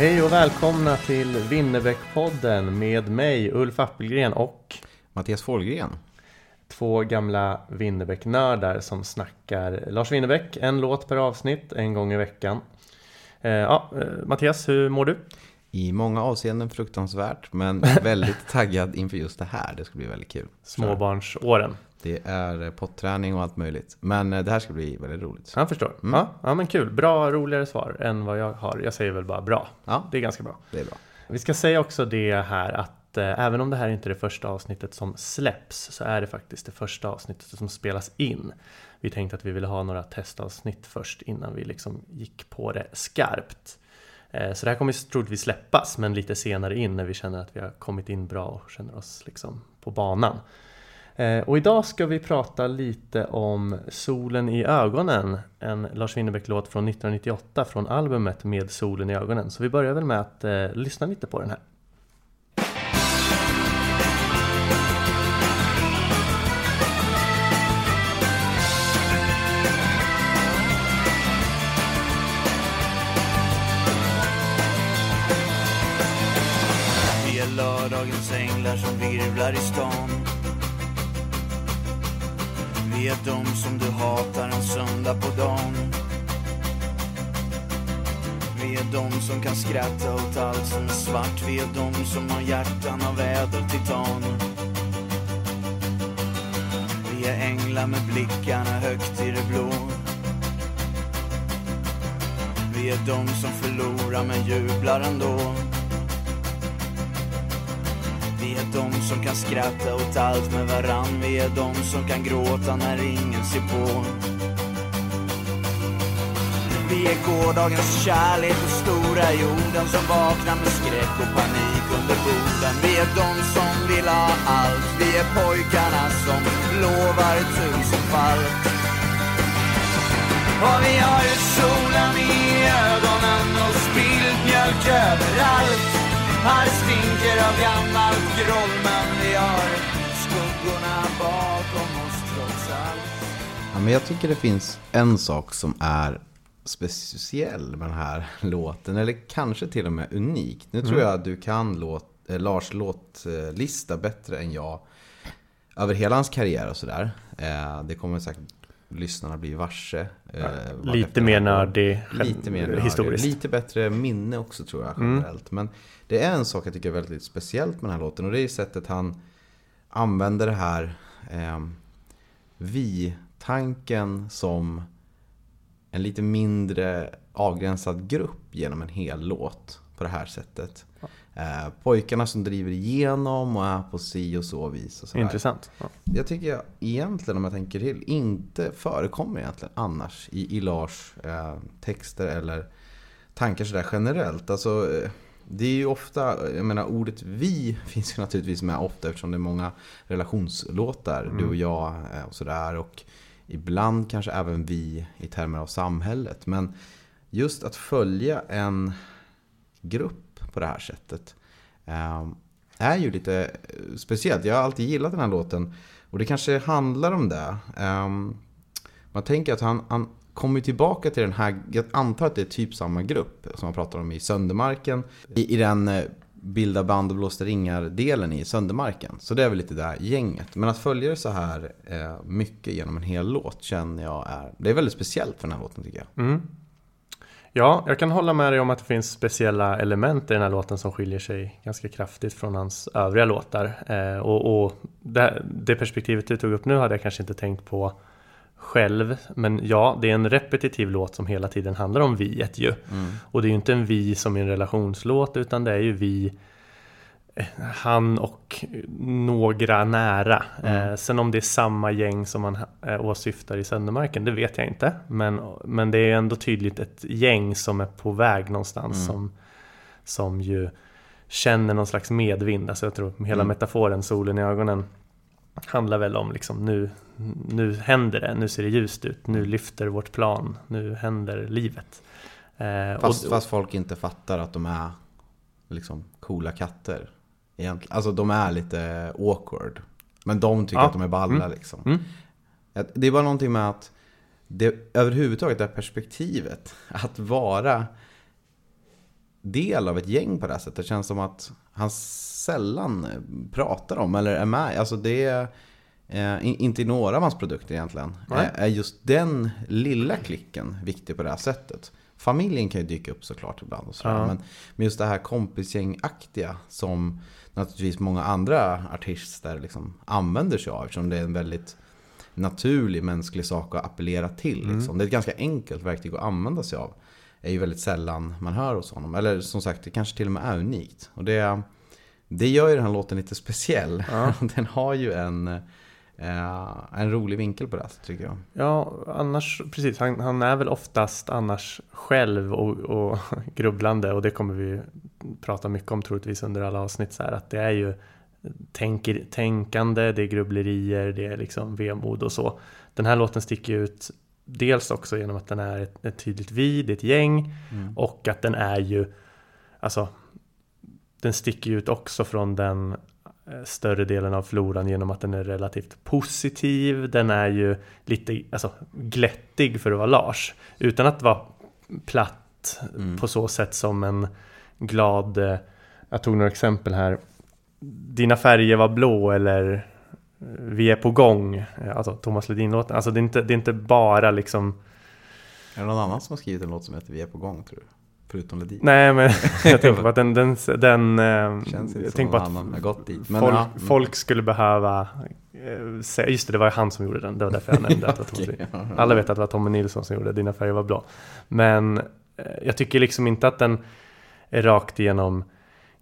Hej och välkomna till Winnerbäckpodden med mig Ulf Appelgren och Mattias Fåhlgren. två gamla Winnerbäck-nördar som snackar Lars Winnerbäck en låt per avsnitt en gång i veckan. Eh, ja, eh, Mattias, hur mår du? I många avseenden fruktansvärt, men väldigt taggad inför just det här. Det ska bli väldigt kul. Småbarnsåren. Det är eh, potträning och allt möjligt. Men eh, det här ska bli väldigt roligt. Jag förstår. Ja, ja, men kul. Bra, roligare svar än vad jag har. Jag säger väl bara bra. Ja. Det är ganska bra. Det är bra. Vi ska säga också det här att eh, även om det här inte är det första avsnittet som släpps så är det faktiskt det första avsnittet som spelas in. Vi tänkte att vi ville ha några testavsnitt först innan vi liksom gick på det skarpt. Eh, så det här kommer troligtvis släppas men lite senare in när vi känner att vi har kommit in bra och känner oss liksom på banan. Eh, och idag ska vi prata lite om Solen i ögonen, en Lars Winnerbäck-låt från 1998 från albumet Med solen i ögonen. Så vi börjar väl med att eh, lyssna lite på den här. Vi är lördagens änglar som virvlar i stan vi är de som du hatar en söndag på dagen. Vi är de som kan skratta åt allt som är svart. Vi är de som har hjärtan av ädeltitan Vi är änglar med blickarna högt i det blå. Vi är de som förlorar men jublar ändå de som kan skratta åt allt med varann. Vi är de som kan gråta när ingen ser på. Vi är gårdagens kärlek och stora jorden som vaknar med skräck och panik under borden. Vi är de som vill ha allt. Vi är pojkarna som lovar tusenfalt Och vi har ju solen i ögonen och spilld mjölk överallt stinker av gammalt groll men vi har skuggorna bakom oss trots allt Ja, men jag tycker det finns en sak som är speciell med den här låten. Eller kanske till och med unik. Nu tror jag att du kan låt, eh, Lars låtlista bättre än jag. Över hela hans karriär och sådär. Eh, det kommer säkert lyssnarna bli varse. Eh, Lite mer nördig Lite mer nördig. historiskt. Lite bättre minne också tror jag generellt. Men det är en sak jag tycker är väldigt speciellt med den här låten. Och det är sättet han använder det här eh, vi-tanken som en lite mindre avgränsad grupp genom en hel låt på det här sättet. eh, pojkarna som driver igenom och är på si och så vis. Och. Intressant. Ja. Jag tycker jag egentligen, om jag tänker till, inte förekommer egentligen annars i, i Lars eh, texter eller tankar sådär generellt. Alltså, eh, det är ju ofta, jag menar ordet vi finns ju naturligtvis med ofta eftersom det är många relationslåtar, du och jag eh, och sådär. Och ibland kanske även vi i termer av samhället. Men just att följa en grupp på det här sättet eh, är ju lite eh, speciellt. Jag har alltid gillat den här låten och det kanske handlar om det. Eh, man tänker att han, han kommer tillbaka till den här, jag antar att det är typ samma grupp som man pratar om i Söndermarken. I, i den eh, bilda band och blåsta ringar-delen i Söndermarken. Så det är väl lite det här gänget. Men att följa det så här eh, mycket genom en hel låt känner jag är, det är väldigt speciellt för den här låten tycker jag. Mm. Ja, jag kan hålla med dig om att det finns speciella element i den här låten som skiljer sig ganska kraftigt från hans övriga låtar. Eh, och, och det, det, perspektivet du tog upp nu hade jag kanske inte tänkt på själv. Men ja, det är en repetitiv låt som hela tiden handlar om viet ju. Mm. Och det är ju inte en vi som en relationslåt utan det är ju vi eh, han och några nära. Mm. Eh, sen om det är samma gäng som man eh, åsyftar i Söndermarken, det vet jag inte. Men, men det är ändå tydligt ett gäng som är på väg någonstans mm. som, som ju känner någon slags medvind. Alltså jag tror hela mm. metaforen solen i ögonen handlar väl om liksom nu, nu händer det, nu ser det ljust ut, nu lyfter vårt plan, nu händer livet. Eh, fast, och, fast folk inte fattar att de är liksom coola katter. Egentligen. Alltså de är lite awkward. Men de tycker ja. att de är balla mm. liksom. Mm. Det är bara någonting med att det överhuvudtaget det här perspektivet. Att vara del av ett gäng på det här sättet. Det känns som att han sällan pratar om eller är med. Alltså det är eh, inte i några av hans produkter egentligen. Eh, är just den lilla klicken viktig på det här sättet. Familjen kan ju dyka upp såklart ibland och sådär. Ja. Men, men just det här kompisgängaktiga som naturligtvis många andra artister liksom använder sig av. Eftersom det är en väldigt naturlig mänsklig sak att appellera till. Mm. Liksom. Det är ett ganska enkelt verktyg att använda sig av. är ju väldigt sällan man hör hos honom. Eller som sagt, det kanske till och med är unikt. Och det, det gör ju den här låten lite speciell. Ja. Den har ju en, eh, en rolig vinkel på det tycker jag. Ja, annars, precis. Han, han är väl oftast annars själv och, och grubblande och det kommer vi prata mycket om troligtvis under alla avsnitt. Så här, att det är ju tänker, tänkande, det är grubblerier, det är liksom vemod och så. Den här låten sticker ut dels också genom att den är ett, ett tydligt vi, det är ett gäng mm. och att den är ju Alltså den sticker ut också från den eh, större delen av floran genom att den är relativt positiv. Den är ju lite alltså, glättig för att vara Lars. Utan att vara platt mm. på så sätt som en glad... Eh, jag tog några exempel här. Dina färger var blå eller Vi är på gång. Alltså Thomas Ledin-låten. Alltså det är, inte, det är inte bara liksom... Är det någon annan som har skrivit en låt som heter Vi är på gång tror du? Förutom Ledin. Nej, men jag tänker på att den... den, den eh, Känns inte jag som någon annan har gått dit. Men folk, ja. Mm. folk skulle behöva eh, just det, det var han som gjorde den. Det var därför jag nämnde att det var Tommy Alla vet att det var Tommy Nilsson som gjorde Dina färger var blå. Men eh, jag tycker liksom inte att den är rakt igenom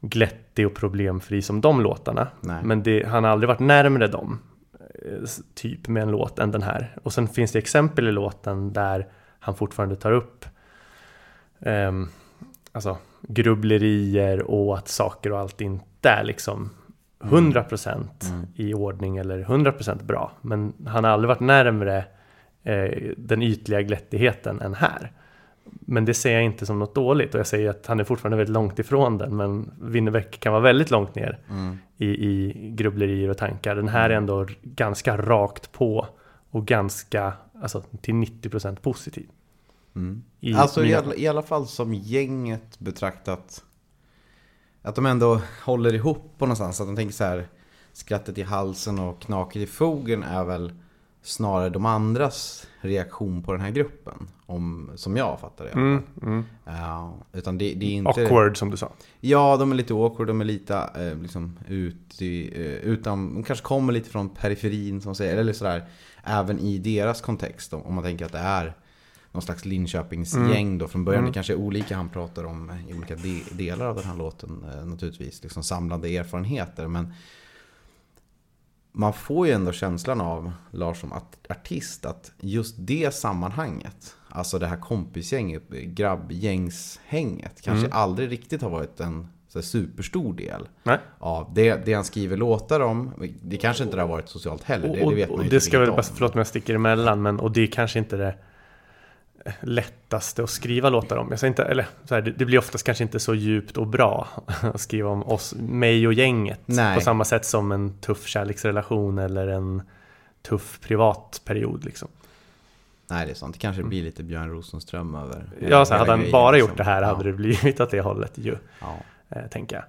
glättig och problemfri som de låtarna. Nej. Men det, han har aldrig varit närmre dem, typ med en låt, än den här. Och sen finns det exempel i låten där han fortfarande tar upp um, alltså, grubblerier och att saker och allt inte är liksom 100% mm. mm. i ordning eller 100% bra. Men han har aldrig varit närmre eh, den ytliga glättigheten än här. Men det ser jag inte som något dåligt och jag säger att han är fortfarande väldigt långt ifrån den men Winnerbäck kan vara väldigt långt ner mm. i, i grubblerier och tankar. Den här är mm. ändå ganska rakt på och ganska, alltså till 90% positiv. Mm. I alltså mina... i, alla, i alla fall som gänget betraktat. Att de ändå håller ihop på någonstans. Att de tänker så här. Skrattet i halsen och knaket i fogen är väl snarare de andras reaktion på den här gruppen. Om, som jag fattar det. Mm, mm. Uh, utan det, det, är inte... Awkward som du sa. Ja, de är lite awkward. De är lite uh, liksom ut i, uh, utan, De kanske kommer lite från periferin som säger. Eller sådär. Även i deras kontext. Om man tänker att det är någon slags Linköpingsgäng Mm. då från början. Mm. Det kanske är olika han pratar om i olika de delar av den här låten naturligtvis. Liksom samlade erfarenheter. Men man får ju ändå känslan av Lars som art- artist att just det sammanhanget, alltså det här kompisgänget, grabbgängshänget, kanske Mm. aldrig riktigt har varit en så superstor del Nej. av det, det han skriver låtar om. Det kanske inte det har varit socialt heller, det, och, det vet man och det ska väl, bara, förlåt om jag sticker emellan, men och det är kanske inte det lättaste att skriva låtar om. Jag säger inte, eller så här, det, blir oftast kanske inte så djupt och bra att skriva om oss, mig och gänget. Nej. På samma sätt som en tuff kärleksrelation eller en tuff privatperiod liksom. Nej, det är sant. Det kanske blir lite Björn Rosenström över Ja, så hade han grejen, bara liksom. gjort det här Ja. hade det blivit åt det hållet ju, Ja. eh, tänker jag.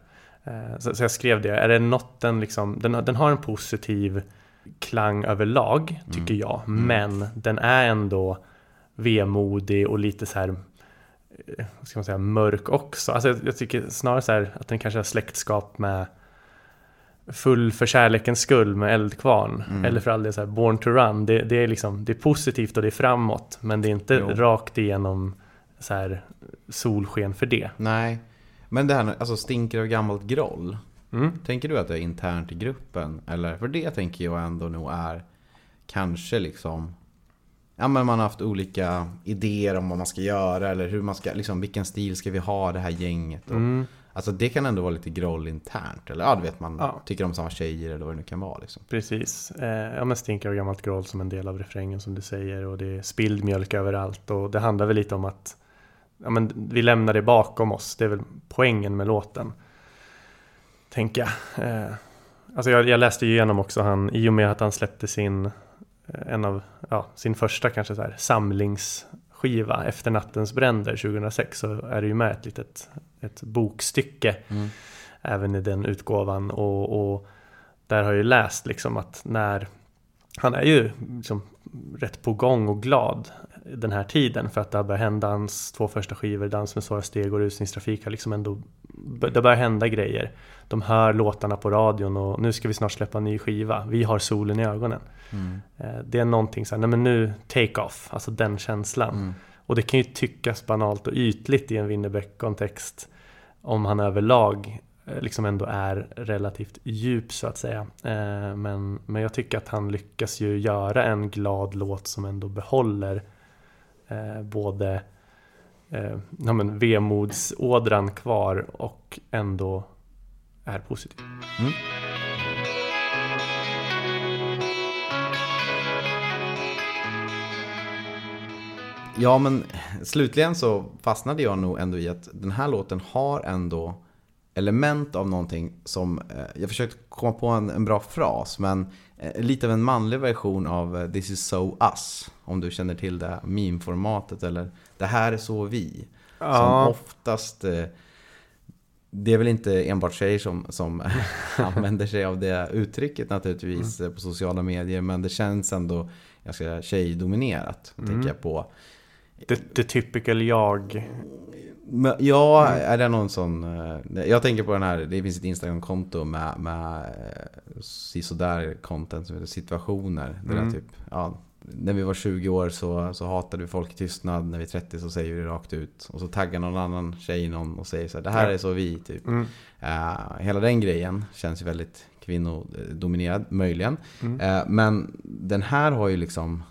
Eh, så, så jag skrev det, är det något den liksom, den, har- den har en positiv klang överlag, tycker Mm. jag. Men den är ändå vemodig och lite så här eh, vad ska man säga, mörk också. Alltså jag, jag tycker snarare så här att den kanske har släktskap med Full för kärlekens skull med Eldkvarn. Mm. Eller för all del så här Born to Run. Det, det är liksom, det är positivt och det är framåt. Men det är inte Jo. rakt igenom så här solsken för det. Nej, men det här alltså stinker av gammalt groll. Mm. Tänker du att det är internt i gruppen? Eller för det tänker jag ändå nog är kanske liksom Ja men man har haft olika idéer om vad man ska göra eller hur man ska, liksom vilken stil ska vi ha det här gänget och, Mm. Alltså det kan ändå vara lite groll internt eller ja du vet man Ja. tycker om samma tjejer eller vad det nu kan vara liksom. Precis. Eh, ja men stinker av gammalt groll som en del av refrängen som du säger. Och det är spilld mjölk överallt. Och det handlar väl lite om att ja, men vi lämnar det bakom oss. Det är väl poängen med låten. Tänker jag. Eh, alltså jag, jag läste ju igenom också han, i och med att han släppte sin, en av, ja, sin första kanske så här samlingsskiva efter nattens bränder 2006 så är det ju med ett litet ett bokstycke. Även i den utgåvan. Och, och där har jag ju läst liksom att när han är ju liksom rätt på gång och glad den här tiden för att det har börjat hända. Hans två första skivor, Dans med svåra steg och Rusningstrafik har liksom ändå det börjar hända grejer. De hör låtarna på radion och nu ska vi snart släppa en ny skiva. Vi har solen i ögonen. Eh, Det är någonting så här, nej men nu take off, alltså den känslan. Och det kan ju tyckas banalt och ytligt i en Winnerbäck-kontext om han överlag eh, liksom ändå är relativt djup så att säga. Eh, Men, men jag tycker att han lyckas ju göra en glad låt som ändå behåller eh, både eh, ja, men vemodsådran kvar och ändå är positiv. Mm. Ja men slutligen så fastnade jag nog ändå i att den här låten har ändå element av någonting som, eh, jag försökte komma på en, en bra fras, men eh, lite av en manlig version av eh, This is so us. Om du känner till det meme-formatet eller Det här är så vi. Som Ja. oftast, eh, det är väl inte enbart tjejer som, som använder sig av det uttrycket naturligtvis eh, på sociala medier, men det känns ändå ganska tjejdominerat. Tänker jag på. The, the typical jag. Men, ja, är det någon sån... eh, Jag tänker på den här, det finns ett Instagram-konto med, med eh, sisådär content som heter situationer. Det där typ, ja, när vi var 20 år så, så hatade vi folk i tystnad, när vi är 30 så säger vi det rakt ut. Och så taggar någon annan tjej någon och säger så här, det här är så vi typ. Mm. Eh, hela den grejen känns ju väldigt kvinnodominerad, möjligen. Mm. Eh, men den här har ju liksom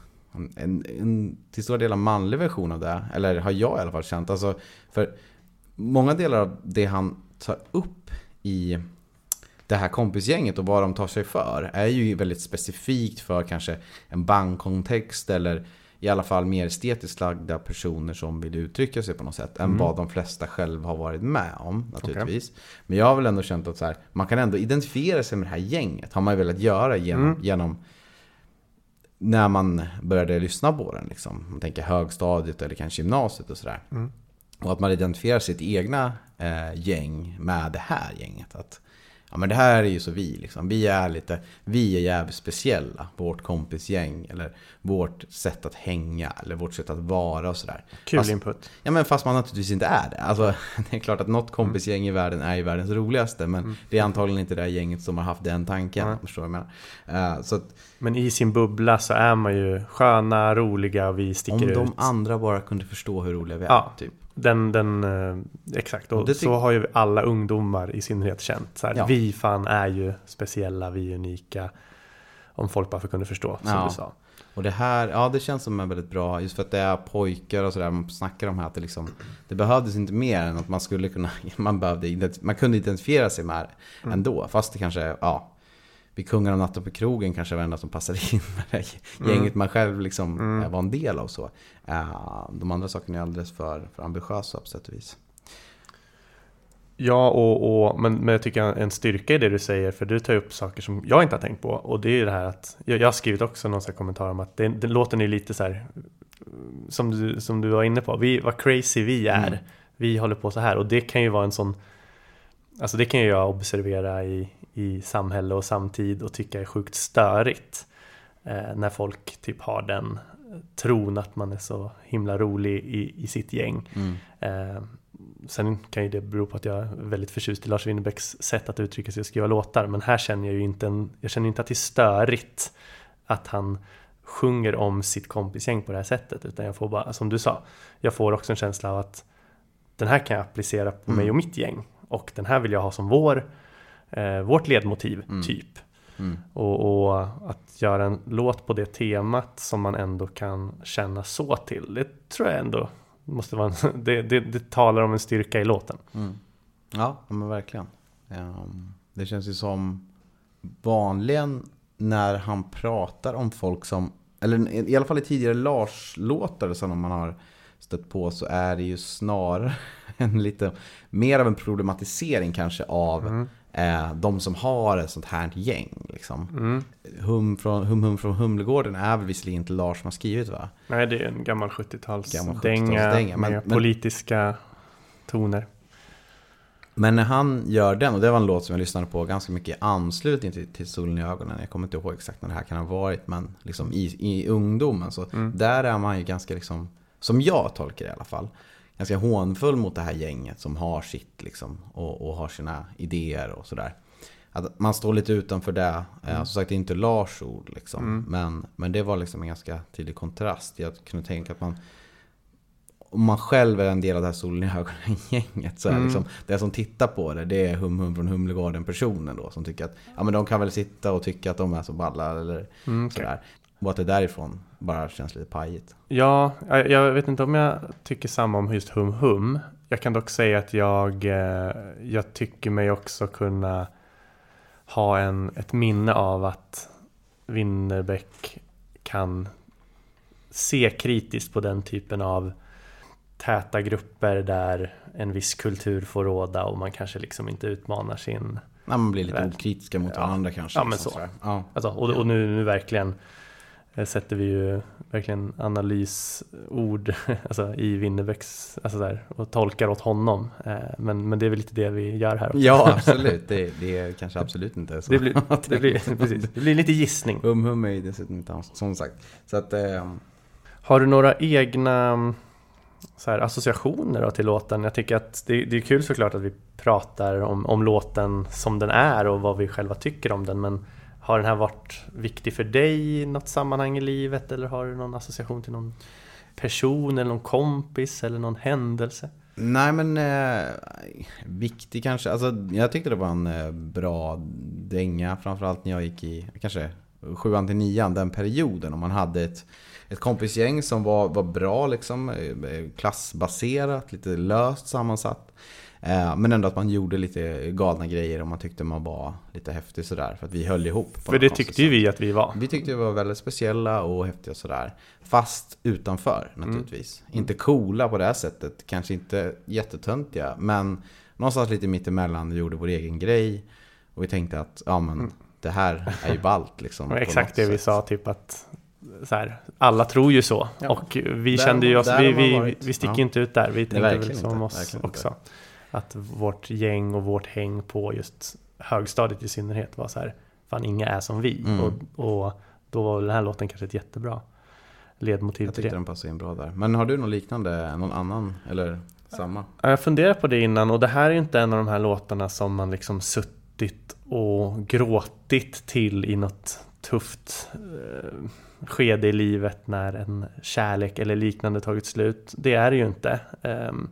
en, en, till stora delar manlig version av det. Eller har jag i alla fall känt. Alltså, för många delar av det han tar upp i det här kompisgänget och vad de tar sig för är ju väldigt specifikt för kanske en bankkontext eller i alla fall mer estetiskt lagda personer som vill uttrycka sig på något sätt än vad de flesta själv har varit med om naturligtvis. Men jag har väl ändå känt att så här, man kan ändå identifiera sig med det här gänget. Har man ju velat göra genom, genom när man började lyssna på den. Liksom. Man tänker högstadiet eller kanske gymnasiet och sådär. Och att man identifierar sitt egna eh, gäng med det här gänget. Att Ja men det här är ju så vi liksom. Vi är lite, vi är jävligt speciella. Vårt kompisgäng eller vårt sätt att hänga eller vårt sätt att vara och sådär. Kul Fast- input. Ja men fast man naturligtvis inte är det. Alltså det är klart att något kompisgäng i världen är ju världens roligaste. Men det är antagligen inte det här gänget som har haft den tanken. Nej. Förstår jag menar? Eh, så att Men i sin bubbla så är man ju sköna, roliga och vi om sticker de ut. andra bara kunde förstå hur roliga vi är. Ja. Typ. Den, den, eh, exakt, och så har ju alla ungdomar i synnerhet känt. Så här, Ja. Vi fan är ju speciella, vi är unika. Om folk bara kunde förstå, som Ja. du sa. Och det här, ja det känns som en väldigt bra, just för att det är pojkar och sådär, man snackar om här att det liksom Det behövdes inte mer än att man skulle kunna, man behövde, man kunde identifiera sig med det Mm. ändå. Fast det kanske, ja Vid Kungar om natten på krogen kanske var det enda som passade in med det Mm. gänget man själv liksom eh, var en del av så. Eh, De andra sakerna är alldeles för, för ambitiösa på sätt och vis. Ja, och, och, men, men jag tycker en styrka i det du säger, för du tar upp saker som jag inte har tänkt på. Och det är ju det här att, jag, jag har skrivit också någon kommentar om att det, det låten är lite så här, som du, som du var inne på, vi, vad crazy vi är. Mm. Vi håller på så här och det kan ju vara en sån, alltså det kan ju jag observera i, i samhälle och samtid och tycka är sjukt störigt. Eh, när folk typ har den tron att man är så himla rolig i, i sitt gäng. Mm. Eh, sen kan ju det bero på att jag är väldigt förtjust i Lars Winnerbäcks sätt att uttrycka sig och skriva låtar. Men här känner jag ju inte, en, jag känner inte att det är störigt att han sjunger om sitt kompisgäng på det här sättet. Utan jag får bara, som du sa, jag får också en känsla av att den här kan jag applicera på mig och mitt gäng. Och den här vill jag ha som vår, eh, vårt ledmotiv, typ. Mm. Och, och att göra en låt på det temat som man ändå kan känna så till. Det tror jag ändå måste vara en, det, det, det talar om en styrka i låten. Ja, ja, men verkligen. Ehm, Det känns ju som vanligen när han pratar om folk som, eller i alla fall i tidigare Lars-låtar som man har stött på så är det ju snarare en lite mer av en problematisering kanske av eh, de som har ett sånt här gäng. Liksom. Hum, från, hum Hum från Humlegården är väl visserligen inte Lars som har skrivit va? Nej, det är en gammal Gammal 70-talsdänga 70-talsdänga, men- med men- politiska toner. Men när han gör den, och det var en låt som jag lyssnade på ganska mycket i anslutning till, till Solen i ögonen. Jag kommer inte ihåg exakt när det här kan ha varit, men liksom i, i ungdomen. Så där är man ju ganska, liksom, som jag tolkar det i alla fall, ganska hånfull mot det här gänget som har sitt liksom, och, och har sina idéer och sådär. Att man står lite utanför det. Eh, Som sagt, det är inte Lars ord liksom. Men, men det var liksom en ganska tydlig kontrast. Jag kunde tänka att man om man själv är en del av det här solen i ögonen-gänget så är liksom, det som tittar på det, det är Hum Hum från Humlegården-personen då som tycker att ja men de kan väl sitta och tycka att de är så balla eller sådär. Och att det därifrån bara känns lite pajigt. Ja, jag, jag vet inte om jag tycker samma om just Hum Hum. Jag kan dock säga att jag, eh, jag tycker mig också kunna ha en, ett minne av att Winnerbäck kan se kritiskt på den typen av täta grupper där en viss kultur får råda och man kanske liksom inte utmanar sin Ja, man blir lite okritiska mot Ja. varandra kanske. Ja, men liksom, så. Ja. Alltså, och, och nu, nu verkligen sätter vi ju verkligen analysord alltså, i Winnerbäcks alltså där, och tolkar åt honom. Eh, Men, men det är väl lite det vi gör här. också. ja, absolut. Det, det är kanske absolut inte så. Det blir, det, blir, precis, det blir lite gissning. Hum Hum är ju dessutom inte hans, som sagt. Så att, eh, Har du några egna så här, associationer då till låten? Jag tycker att det, det är kul såklart att vi pratar om, om låten som den är och vad vi själva tycker om den. Men har den här varit viktig för dig i något sammanhang i livet? Eller har du någon association till någon person eller någon kompis eller någon händelse? Nej men eh, viktig kanske. Alltså, jag tyckte det var en eh, bra dänga. Framförallt när jag gick i kanske sjuan till nian, den perioden. Och man hade ett, ett kompisgäng som var, var bra liksom. Eh, klassbaserat, lite löst sammansatt. Eh, men ändå att man gjorde lite galna grejer och man tyckte man var lite häftig sådär. För att vi höll ihop. på För det tyckte ju vi att vi var. Vi tyckte vi var väldigt speciella och häftiga sådär. Fast utanför naturligtvis. Inte coola på det här sättet. Kanske inte jättetöntiga. Men någonstans lite mittemellan. Vi gjorde vår egen grej. Och vi tänkte att ja men det här är ju ballt liksom. Exakt det vi sätt. sa, typ att så här, alla tror ju så. Ja. Och vi Där kände ju oss, vi, vi, vi sticker Ja. inte ut där. Vi tänkte väl liksom inte, oss verkligen inte. Att vårt gäng och vårt häng på just högstadiet i synnerhet var så här, fan inga är som vi. Mm. Och, och då var väl den här låten kanske ett jättebra ledmotiv Jag till tyckte det. den passade in bra där. Men har du någon liknande, någon annan eller samma? Ja, Jag funderar på det innan och det här är inte en av de här låtarna som man liksom suttit och gråtit till i något tufft eh, skede i livet när en kärlek eller liknande tagit slut. Det är det ju inte. Ehm,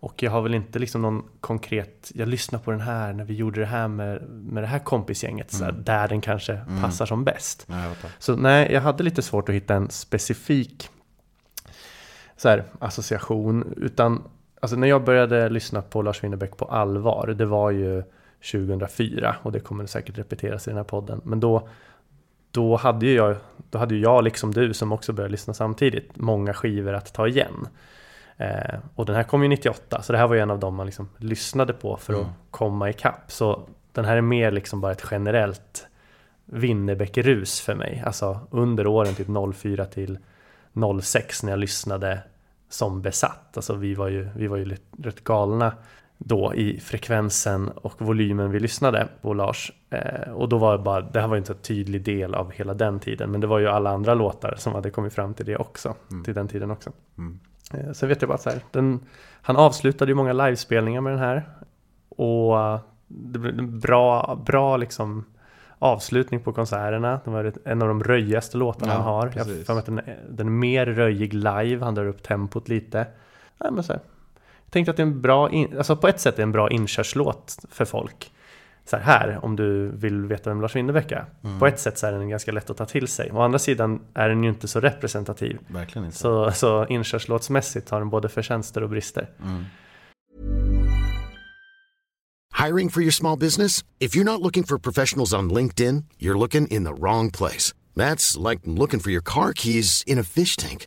och jag har väl inte liksom någon konkret, jag lyssnar på den här när vi gjorde det här med, med det här kompisgänget, så här, där den kanske passar som bäst. Nej. Så nej, jag hade lite svårt att hitta en specifik så här, association. Utan alltså, när jag började lyssna på Lars Winnerbäck på allvar, det var ju 2004 och det kommer säkert repeteras i den här podden. Men då, då hade ju jag, då hade jag liksom du som också började lyssna samtidigt, många skivor att ta igen. Eh, och den här kom ju 98, så det här var ju en av dem man liksom lyssnade på för att Mm. komma ikapp. Så den här är mer liksom bara ett generellt Winnerbäck-rus för mig. Alltså under åren typ 04 till 06 när jag lyssnade som besatt. Alltså vi var ju, vi var ju lite, rätt galna då i frekvensen och volymen vi lyssnade på Lars. Eh, och då var det bara, det här var ju inte en tydlig del av hela den tiden, men det var ju alla andra låtar som hade kommit fram till det också, till den tiden också. Mm. Eh, Sen vet jag bara så här, den, han avslutade ju många livespelningar med den här. Och eh, det blev en bra, bra liksom avslutning på konserterna. Det var en av de röjigaste låtarna Ja, han har. Jag har precis. för mig att den, den är mer röjig live, han drar upp tempot lite. Nej, men så här, jag tänkte att det är en bra, in, alltså på ett sätt är det en bra inkörslåt för folk. Så här, här, om du vill veta vem Lars Winnerbäck är. Mm. På ett sätt så är den ganska lätt att ta till sig. Å andra sidan är den ju inte så representativ. Verkligen inte. Så, så inkörslåtsmässigt har den både förtjänster och brister. Mm. Hiring for your small business? If you're not looking for professionals on LinkedIn, you're looking in the wrong place. That's like looking for your car keys in a fish tank.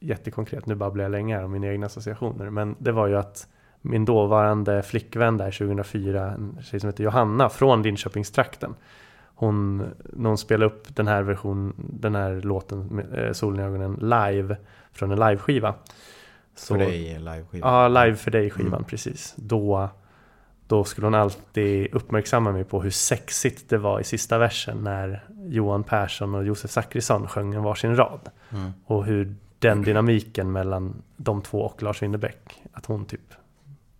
jättekonkret, nu babblar jag länge här om mina egna associationer, men det var ju att min dåvarande flickvän där 2004, en tjej som heter Johanna från Linköpingstrakten, hon, när hon spelade upp den här version, den här låten, eh, Solen i ögonen, live från en liveskiva. Så- För dig liveskiva. Ja, live för dig skivan, precis. Då, då skulle hon alltid uppmärksamma mig på hur sexigt det var i sista versen när Johan Persson och Josef Zachrisson sjöng en varsin rad. Mm. Och hur den dynamiken mellan de två och Lars Winnerbäck, att hon typ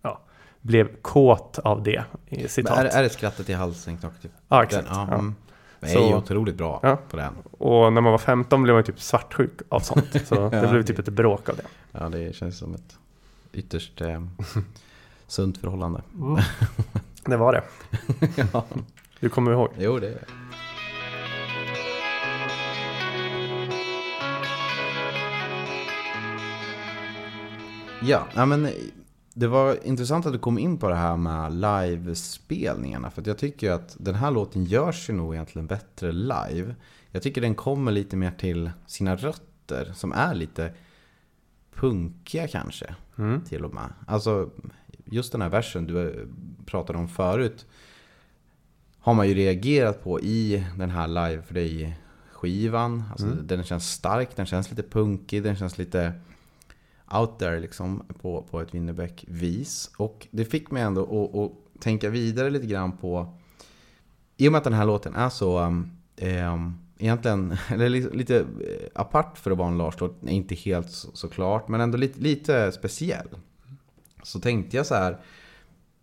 ja, blev kåt av det Men citat. är, är det skrattet i halsen typ? Ja, exakt. Den, ja, mm. Det är Så- ju otroligt bra Ja. på den. Och när man var 15 blev man typ svartsjuk av sånt. Så det blev typ ett bråk av det. Ja, det känns som ett ytterst eh, sunt förhållande. Det var det. ja. Du kommer ihåg? Jo, det är Ja, ja, men det var intressant att du kom in på det här med livespelningarna. För jag tycker att den här låten görs ju nog egentligen bättre live. Jag tycker den kommer lite mer till sina rötter, som är lite punkiga kanske. Mm. Till och med. Alltså, just den här versen du pratade om förut. Har man ju reagerat på i den här live för dig skivan. Alltså, Den känns stark, den känns lite punkig, den känns lite out there liksom på, på ett Winnerbäck-vis. Och det fick mig ändå att, att tänka vidare lite grann på, i och med att den här låten är så, um, um, egentligen, eller li- lite eh, apart för att vara en Lars-låt, inte helt så, såklart, men ändå lite, lite speciell. Så tänkte jag så här,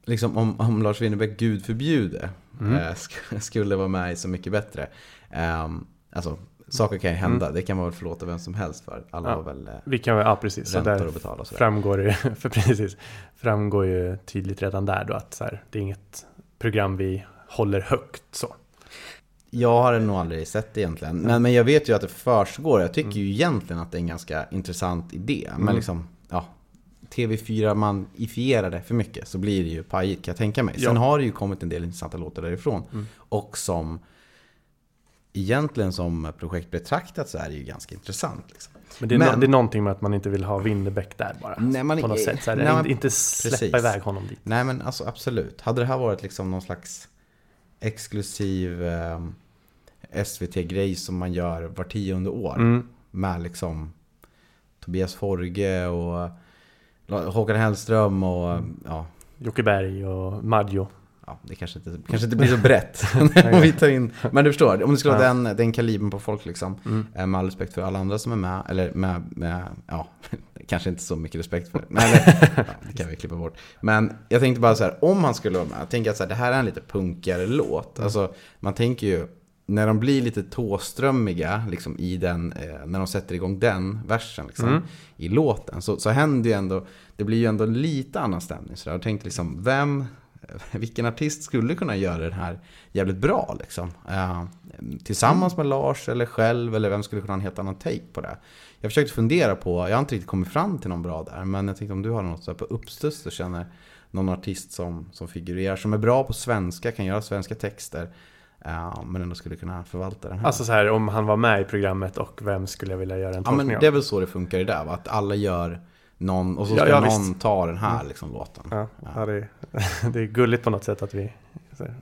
liksom om, om Lars Winnerbäck, gud förbjude, eh, sk- skulle vara med i Så mycket bättre. ehm, alltså saker kan ju hända. Det kan man väl förlåta vem som helst för. Alla Ja. har väl eh, Vi kan ja precis. Så räntor där att betala och sådär. framgår det, för precis, framgår ju tydligt redan där då att så här, det är inget program vi håller högt så. Jag har nog aldrig sett det egentligen. Men, men jag vet ju att det försiggår. Jag tycker ju egentligen att det är en ganska intressant idé. Men Mm. liksom, ja. TV4 man ifierar det för mycket så blir det ju pajigt kan jag tänka mig. Sen Ja. har det ju kommit en del intressanta låtar därifrån. Mm. Och som egentligen som projekt betraktat så är det ju ganska intressant. Liksom. Men det är, Men- No, det är någonting med att man inte vill ha Winnerbäck där bara. Nej, man- på något sätt. Så här, nej, inte- men- inte släppa precis. iväg honom dit. Nej men alltså absolut. Hade det här varit liksom någon slags exklusiv eh, SVT-grej som man gör var tionde år. Mm. Med liksom Tobias Forge och Håkan Hellström och ja, Jocke Berg och Maggio. Ja det kanske inte, kanske inte blir så brett. om vi tar in, men du förstår, om det skulle vara Ja. den, den kalibern på folk liksom. Mm. Eh, Med all respekt för alla andra som är med, eller med, med ja, kanske inte så mycket respekt för. Nej, nej, ja, det kan vi klippa bort. Men jag tänkte bara så här, om han skulle vara med, jag tänker att så här, det här är en lite punkigare låt. Alltså, man tänker ju, när de blir lite tåströmmiga liksom, i den, eh, när de sätter igång den versen liksom, Mm. i låten, så, så händer ju ändå, det blir ju ändå lite annan stämning. Så jag tänkte liksom, vem, vilken artist skulle kunna göra den här jävligt bra liksom? Eh, tillsammans med Lars eller själv, eller vem skulle kunna ha en helt annan take på det? Jag försökte fundera på, jag har inte riktigt kommit fram till någon bra där, men jag tänkte om du har något så på uppstuds och känner någon artist som, som figurerar, som är bra på svenska, kan göra svenska texter, eh, men ändå skulle kunna förvalta den här. Alltså så här om han var med i programmet och vem skulle jag vilja göra en ja, tolkning men av? det är väl så det funkar i det, va? att alla gör någon, och så Ja, ska ja, någon visst. Mm. ta den här liksom, låten. Ja, ja det, är, det är gulligt på något sätt att vi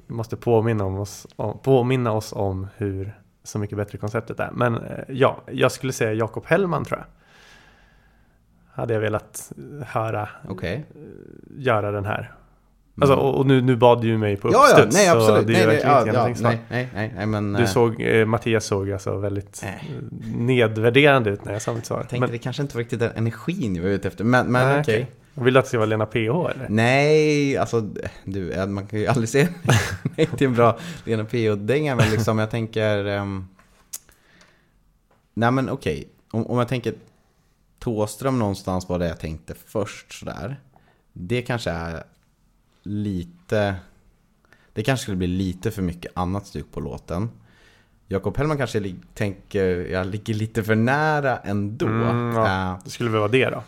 måste påminna, om oss, om, påminna oss om hur så mycket bättre konceptet är. Men eh, ja, jag skulle säga Jakob Hellman tror jag. Hade jag velat eh, höra Okej. göra den här. Alltså, och, nu, nu bad du ju mig på Ja, ja, uppstuds. nej absolut. det är Nej, nej, ja, ja, nej, nej, nej, nej, men... Du eh, såg, eh, Mattias såg alltså väldigt Nej. nedvärderande ut när jag sa mitt svar. Jag tänkte Men, det kanske inte var riktigt den energin jag var ute efter, men, men okej. Vill du att det ska vara Lena PH eller? Nej, alltså du, man kan ju aldrig se nej till en bra Lena PH-dänga, men liksom jag tänker... ehm, nej men okej, om, om jag tänker Tåström någonstans var det jag tänkte först sådär. Det kanske är lite... Det kanske skulle bli lite för mycket annat stuk på låten. Jakob Hellman kanske tänker, jag ligger lite för nära ändå. Mm, ja. Eh, Det skulle väl vara det då?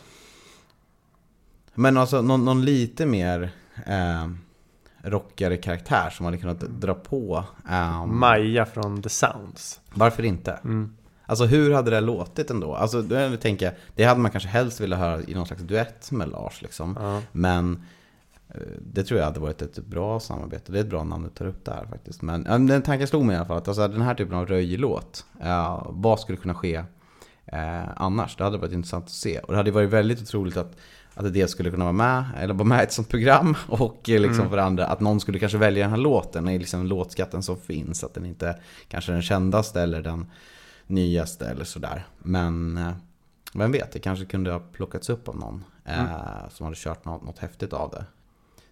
men alltså någon, någon lite mer eh, rockigare karaktär som hade kunnat dra på. Eh, Maja från The Sounds. varför inte? Mm. Alltså hur hade det låtit ändå? Alltså då tänker jag, det hade man kanske helst velat höra i någon slags duett med Lars liksom. Ja. Men det tror jag hade varit ett bra samarbete. Det är ett bra namn du tar upp där faktiskt. Men den tanken slog mig i alla fall. Att alltså, den här typen av röjlåt, eh, vad skulle kunna ske eh, annars? Det hade varit intressant att se. Och det hade varit väldigt otroligt att, att det skulle kunna vara med, eller vara med i ett sånt program. Och eh, liksom Mm. för andra, att någon skulle kanske välja den här låten i liksom låtskatten som finns. Att den inte kanske är den kändaste eller den nyaste eller sådär. Men eh, vem vet, det kanske kunde ha plockats upp av någon eh, Mm. som hade kört något, något häftigt av det.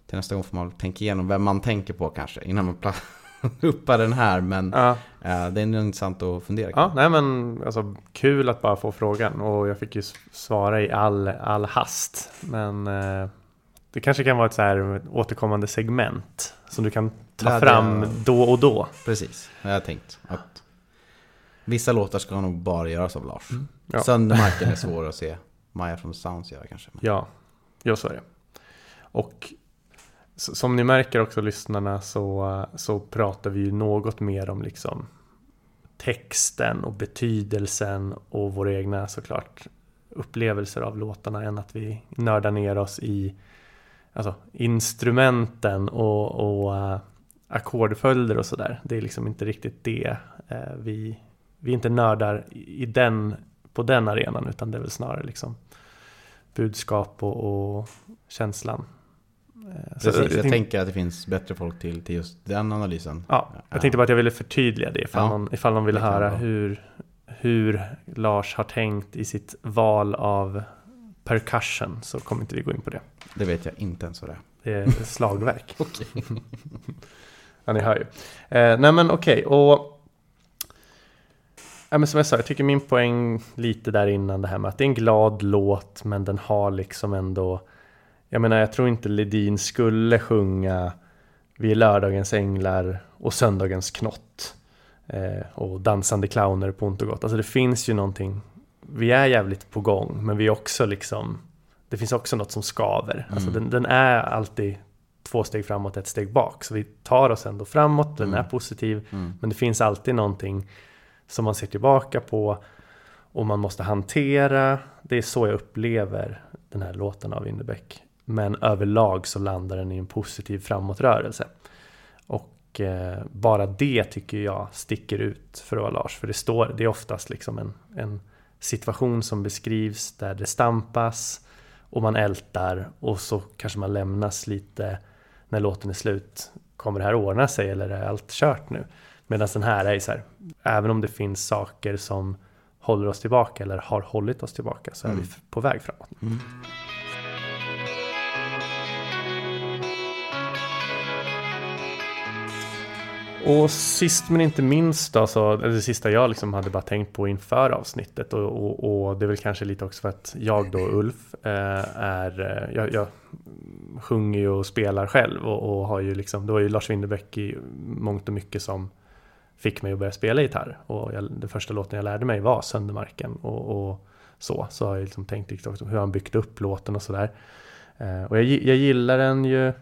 Till nästa gång får man tänka igenom vem man tänker på kanske innan man uppar den här. Men Ja, eh, det är nog intressant att fundera ja, nej men alltså kul att bara få frågan och jag fick ju svara i all, all hast. Men eh, det kanske kan vara ett så här återkommande segment som du kan ta Det hade fram jag- då och då. Precis, jag har tänkt att vissa låtar ska nog bara göras av Lars. Mm. Ja. Söndermarken är svår att se Maja från Sounds göra kanske. Ja, ja så är det. Och som ni märker också lyssnarna så, så pratar vi ju något mer om liksom texten och betydelsen och våra egna såklart upplevelser av låtarna än att vi nördar ner oss i alltså, instrumenten och, och uh, ackordföljder och sådär. Det är liksom inte riktigt det. Uh, vi, vi är inte nördar i i den, på den arenan utan det är väl snarare liksom budskap och, och känslan. Eh, så Precis, jag, tänk- tänker att det finns bättre folk till, till just den analysen. Ja, jag tänkte bara att jag ville förtydliga det ifall, Ja, någon, ifall någon ville höra hur, hur Lars har tänkt i sitt val av percussion så kommer inte vi gå in på det. Det vet jag inte ens vad det är. Det är slagverk. ja, ni hör ju. Eh, nej men okej, och Ja, men som jag sa, jag tycker min poäng lite där innan det här med att det är en glad låt men den har liksom ändå Jag menar jag tror inte Ledin skulle sjunga Vi är lördagens änglar och söndagens knott eh, och dansande clowner på ont och gott. Alltså det finns ju någonting Vi är jävligt på gång men vi är också liksom Det finns också något som skaver. Alltså den, den är alltid två steg framåt, ett steg bak. Så vi tar oss ändå framåt, den är positiv. Men det finns alltid någonting som man ser tillbaka på och man måste hantera. Det är så jag upplever den här låten av Winnerbäck. Men överlag så landar den i en positiv framåtrörelse. Och eh, bara det tycker jag sticker ut för att vara Lars. För det, står, det är oftast liksom en, en situation som beskrivs där det stampas och man ältar och så kanske man lämnas lite när låten är slut. Kommer det här ordna sig eller är allt kört nu? Medan den här är så här, även om det finns saker som håller oss tillbaka eller har hållit oss tillbaka så är vi f- på väg framåt. Och sist men inte minst då, så, eller det sista jag liksom hade bara tänkt på inför avsnittet och, och, och det är väl kanske lite också för att jag då, Ulf, eh, är, eh, jag, jag sjunger ju och spelar själv och, och har ju liksom, det var ju Lars Winnerbäck i mångt och mycket som fick mig att börja spela gitarr. Och jag, den första låten jag lärde mig var Söndermarken och, och så. Så har jag liksom tänkt lite också hur han byggt upp låten och sådär. Eh, och jag, jag gillar den ju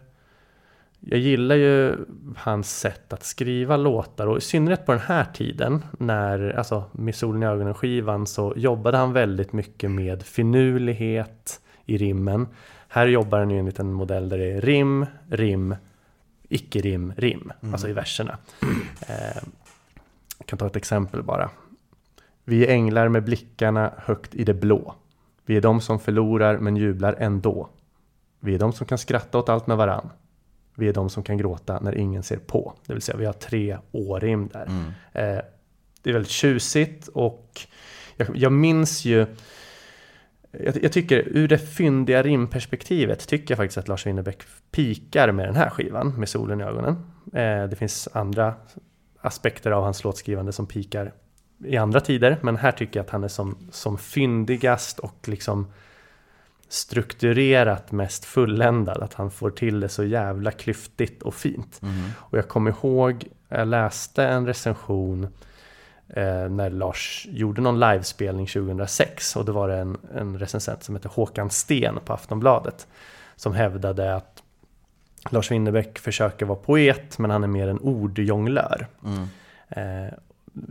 jag gillar ju hans sätt att skriva låtar och i synnerhet på den här tiden när, alltså med solen i ögonen skivan så jobbade han väldigt mycket med finurlighet i rimmen. Här jobbar han ju enligt en modell där det är rim, rim, icke-rim, rim, alltså i verserna. Eh, jag kan ta ett exempel bara. Vi är änglar med blickarna högt i det blå. Vi är de som förlorar men jublar ändå. Vi är de som kan skratta åt allt med varann. Vi är de som kan gråta när ingen ser på. Det vill säga vi har tre årim där. Eh, det är väldigt tjusigt och jag, jag minns ju jag, jag tycker ur det fyndiga rimperspektivet tycker jag faktiskt att Lars Winnerbäck pikar med den här skivan med solen i ögonen. Eh, det finns andra aspekter av hans låtskrivande som pikar i andra tider. Men här tycker jag att han är som, som fyndigast och liksom strukturerat mest fulländad. Att han får till det så jävla klyftigt och fint. Och jag kommer ihåg, jag läste en recension eh, när Lars gjorde någon livespelning 2006. Och det var det en, en recensent som heter Håkan Sten på Aftonbladet. Som hävdade att Lars Winnerbäck försöker vara poet men han är mer en ordjonglör. Eh,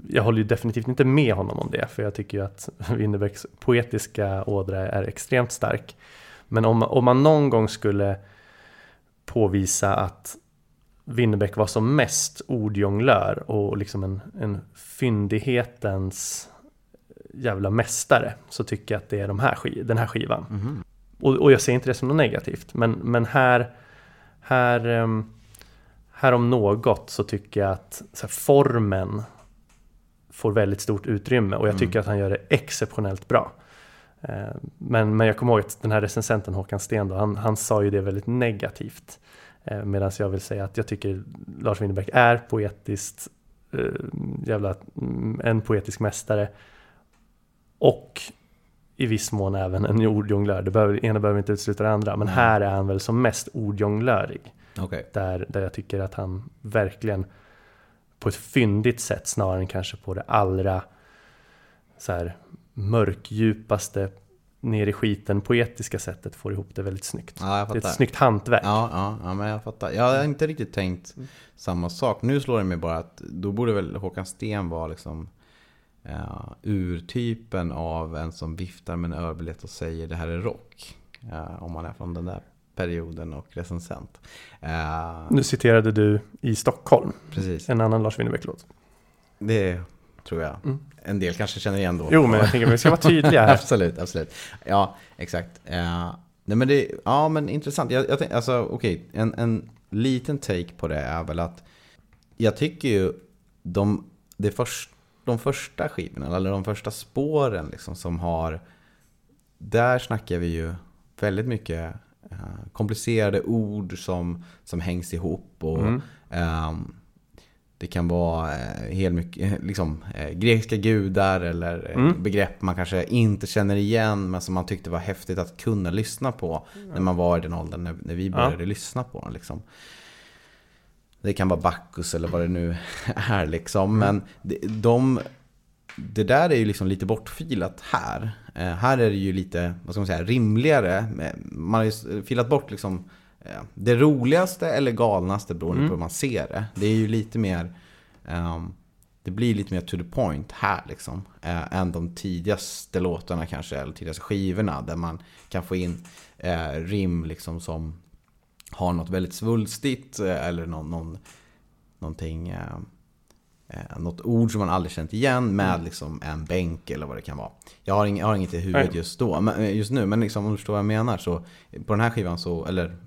jag håller ju definitivt inte med honom om det, för jag tycker ju att Winnerbäcks poetiska ådra är extremt stark. Men om, om man någon gång skulle påvisa att Winnerbäck var som mest ordjonglör och liksom en, en fyndighetens jävla mästare så tycker jag att det är de här den här skivan. Och, och jag ser inte det som något negativt, men, men här, här, ehm, här om något så tycker jag att så här, formen får väldigt stort utrymme och jag tycker att han gör det exceptionellt bra. Eh, Men, men jag kommer ihåg att den här recensenten Håkan Sten då, han, han sa ju det väldigt negativt. Medan jag vill säga att jag tycker Lars Winnerbäck är poetiskt eh, jävla, mm, en poetisk mästare. Och i viss mån även en ordjonglör. Det behöver, ena behöver inte utesluta det andra. Men här är han väl som mest ordjonglörig. Okej. Där, där jag tycker att han verkligen på ett fyndigt sätt snarare än kanske på det allra så här, mörkdjupaste ner i skiten poetiska sättet får ihop det väldigt snyggt. Ja, det är ett snyggt hantverk. Ja, ja, ja, men jag fattar. Jag har inte riktigt tänkt samma sak. Nu slår det mig bara att då borde väl Håkan Sten vara liksom uh, urtypen av en som viftar med en ölbiljett och säger det här är rock. Eh, om man är från den där perioden och recensent. Eh, Nu citerade du i Stockholm, precis, en annan Lars Winnerbäck-låt. det tror jag. En del kanske känner igen då. Mm. Jo, men jag tänker att vi ska vara tydliga här. absolut, absolut. Ja, exakt. Eh, nej men det, ja men intressant. Jag, jag tänk, alltså okej, en, en liten take på det är väl att jag tycker ju de, det först, de första skivorna, eller de första spåren liksom som har, där snackar vi ju väldigt mycket komplicerade ord som, som hängs ihop och Mm. ehm, det kan vara eh, helt mycket, liksom, eh, grekiska gudar eller eh, Mm. begrepp man kanske inte känner igen men som man tyckte var häftigt att kunna lyssna på när man var i den åldern när, när vi började lyssna på dem. Liksom. Det kan vara Bacchus eller vad det nu är liksom. Men det, de, det där är ju liksom lite bortfilat här. Eh, här är det ju lite, vad ska man säga, rimligare. Eh, Man har ju filat bort liksom eh, det roligaste eller galnaste beroende Mm. på hur man ser det. Det är ju lite mer, ehm, det blir lite mer to the point här liksom. Eh, än de tidigaste låtarna kanske, eller tidigaste skivorna. Där man kan få in eh, rim liksom som har något väldigt svulstigt eh, eller någon, någon, någonting, eh, eh, något ord som man aldrig känt igen med liksom en bänk eller vad det kan vara. Jag har, ing, jag har inget i huvudet Nej. just då, men, eh, just nu, men liksom, om du förstår vad jag menar så på den här skivan så, eller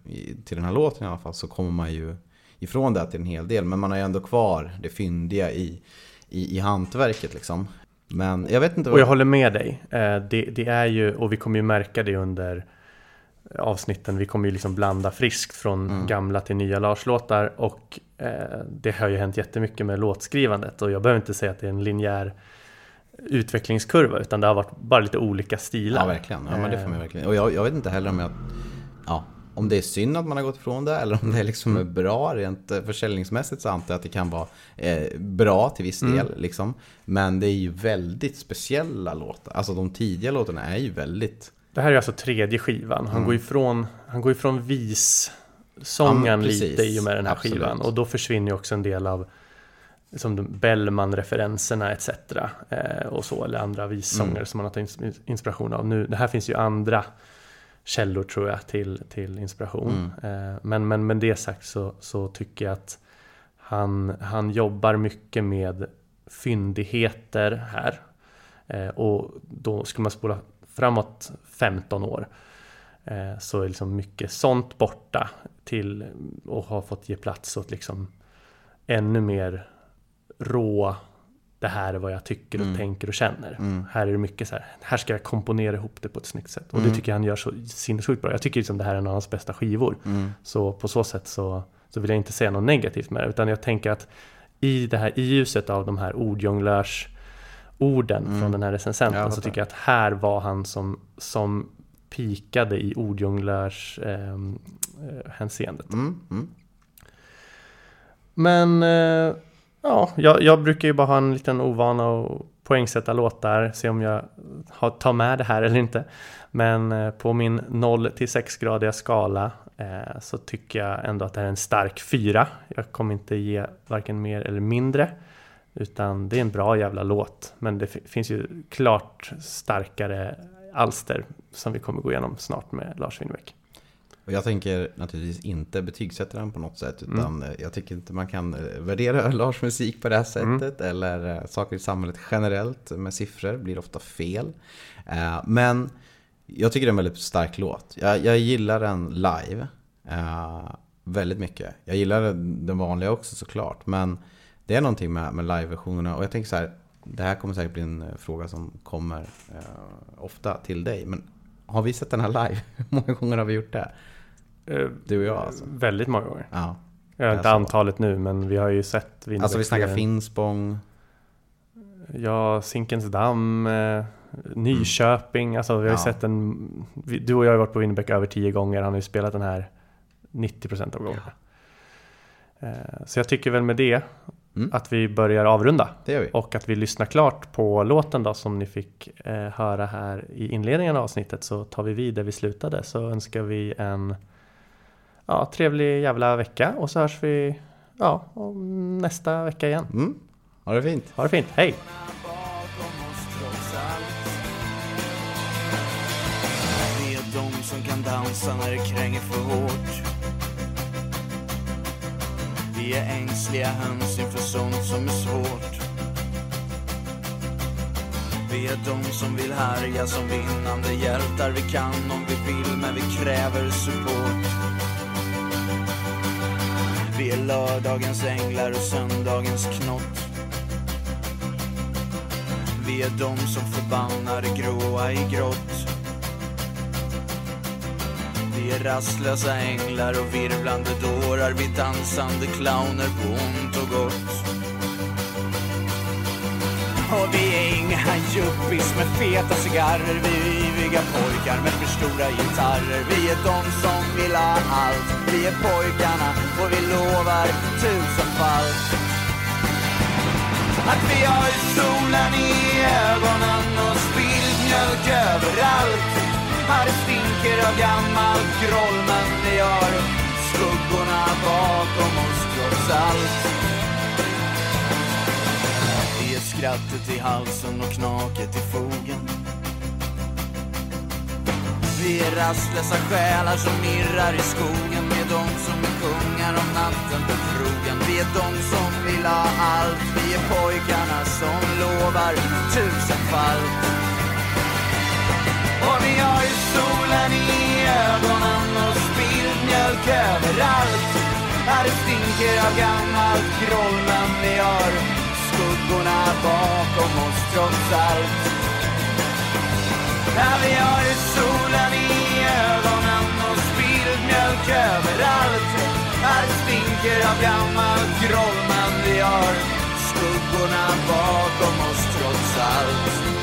till den här låten i alla fall, så kommer man ju ifrån det till en hel del. Men man har ju ändå kvar det fyndiga i, i, i hantverket liksom. Men jag vet inte Och jag håller med dig. Eh, Det, det är ju, och vi kommer ju märka det under avsnitten, vi kommer ju liksom blanda friskt från Mm. gamla till nya Lars-låtar och eh, det har ju hänt jättemycket med låtskrivandet och jag behöver inte säga att det är en linjär utvecklingskurva utan det har varit bara lite olika stilar. Ja, verkligen. Ja, men det får man Eh, verkligen. Och jag, jag vet inte heller om jag... Ja, om det är synd att man har gått ifrån det eller om det liksom är bra rent eh, försäljningsmässigt så antar jag att det kan vara eh, bra till viss del. Liksom. Men det är ju väldigt speciella låtar. Alltså de tidiga låtarna är ju väldigt... Det här är alltså tredje skivan. Han Mm. går ifrån, han går ifrån vissången Ja, lite i och med den här Absolut. skivan. Och då försvinner ju också en del av som de Bellman-referenserna etc. Eh, och så, eller andra vissångare Mm. som man har tagit ins- inspiration av. Nu, det här finns ju andra källor tror jag till, till inspiration. Mm. Eh, men, men med det sagt så, så tycker jag att han, han jobbar mycket med fyndigheter här. Eh, och då skulle man spola framåt 15 år eh, så är liksom mycket sånt borta till och har fått ge plats åt liksom ännu mer rå det här är vad jag tycker och Mm. tänker och känner. Mm. Här är det mycket så här, här ska jag komponera ihop det på ett snyggt sätt. Och Mm. det tycker jag han gör så sinnessjukt bra. Jag tycker liksom det här är en av hans bästa skivor. Mm. Så på så sätt så, så vill jag inte säga något negativt med det. Utan jag tänker att i det här i ljuset av de här ordjonglörs orden Mm. från den här recensenten så tycker jag att här var han som, som pikade i ordjonglörs eh, eh, hänseendet. Mm. Mm. Men eh, ja, jag, jag brukar ju bara ha en liten ovana och poängsätta låtar, se om jag har, tar med det här eller inte. Men eh, på min 0 till 6-gradiga skala eh, så tycker jag ändå att det här är en stark fyra. Jag kommer inte ge varken mer eller mindre. Utan det är en bra jävla låt. Men det fi- finns ju klart starkare alster som vi kommer gå igenom snart med Lars Winnerbäck. Och jag tänker naturligtvis inte betygsätta den på något sätt. Mm. Utan eh, jag tycker inte man kan eh, värdera Lars musik på det här Mm. sättet. Eller eh, saker i samhället generellt med siffror blir ofta fel. Men jag tycker det är en väldigt stark låt. Jag, jag gillar den live. Väldigt mycket. Jag gillar den vanliga också såklart. Men det är någonting med, med live-versionerna. Och jag tänker så här. Det här kommer säkert bli en eh, fråga som kommer eh, ofta till dig. Men har vi sett den här live? Hur många gånger har vi gjort det? Eh, Du och jag alltså. Väldigt många gånger. Ja. Jag har inte antalet nu men vi har ju sett Winnerbäck Alltså vi snackar Finspång. Ja, Zinkensdamm, eh, Nyköping. Alltså vi har ju Ja. sett en... vi- Du och jag har varit på Winnerbäck över tio gånger. Han har ju spelat den här 90% av gångerna. Eh, Så jag tycker väl med det Mm. att vi börjar avrunda. Det gör vi. Och att vi lyssnar klart på låten då som ni fick eh, höra här i inledningen av avsnittet så tar vi vid där vi slutade. Så önskar vi en ja, trevlig jävla vecka och så hörs vi ja, nästa vecka igen. Mm. Ha det fint. Ha det fint, hej! Vi är de som kan dansa när det kränger för hårt. Vi är ängsliga höns inför sånt som är svårt. Vi är de som vill härja som vinnande hjältar. Vi kan om vi vill, men vi kräver support. Vi är lördagens änglar och söndagens knott. Vi är de som förbannar det gråa i grått. Rastlösa änglar och virvlande dårar Vi dansande clowner på ont och gott. Och vi är inga yuppies med feta cigarrer Vi är yviga pojkar med för stora gitarrer. Vi är de som vill ha allt Vi är pojkarna och vi lovar tusenfalt Att vi har solen i ögonen och spilld mjölk överallt det stinker av gammalt groll men vi har skuggorna bakom oss trots allt. Vi är skrattet i halsen och knaket i fogen. Vi är rastlösa själar som irrar i skogen. Vi är de som är kungar om natten på krogen. Vi är de som vill ha allt. Vi är pojkarna som lovar tusenfalt. Och vi har ju solen i ögonen och spilld mjölk överallt Här det stinker av gammalt groll men vi har skuggorna bakom oss trots allt. Ja, vi har ju solen i ögonen och spilld mjölk överallt. Här stinker av gammalt groll men vi har skuggorna bakom oss trots allt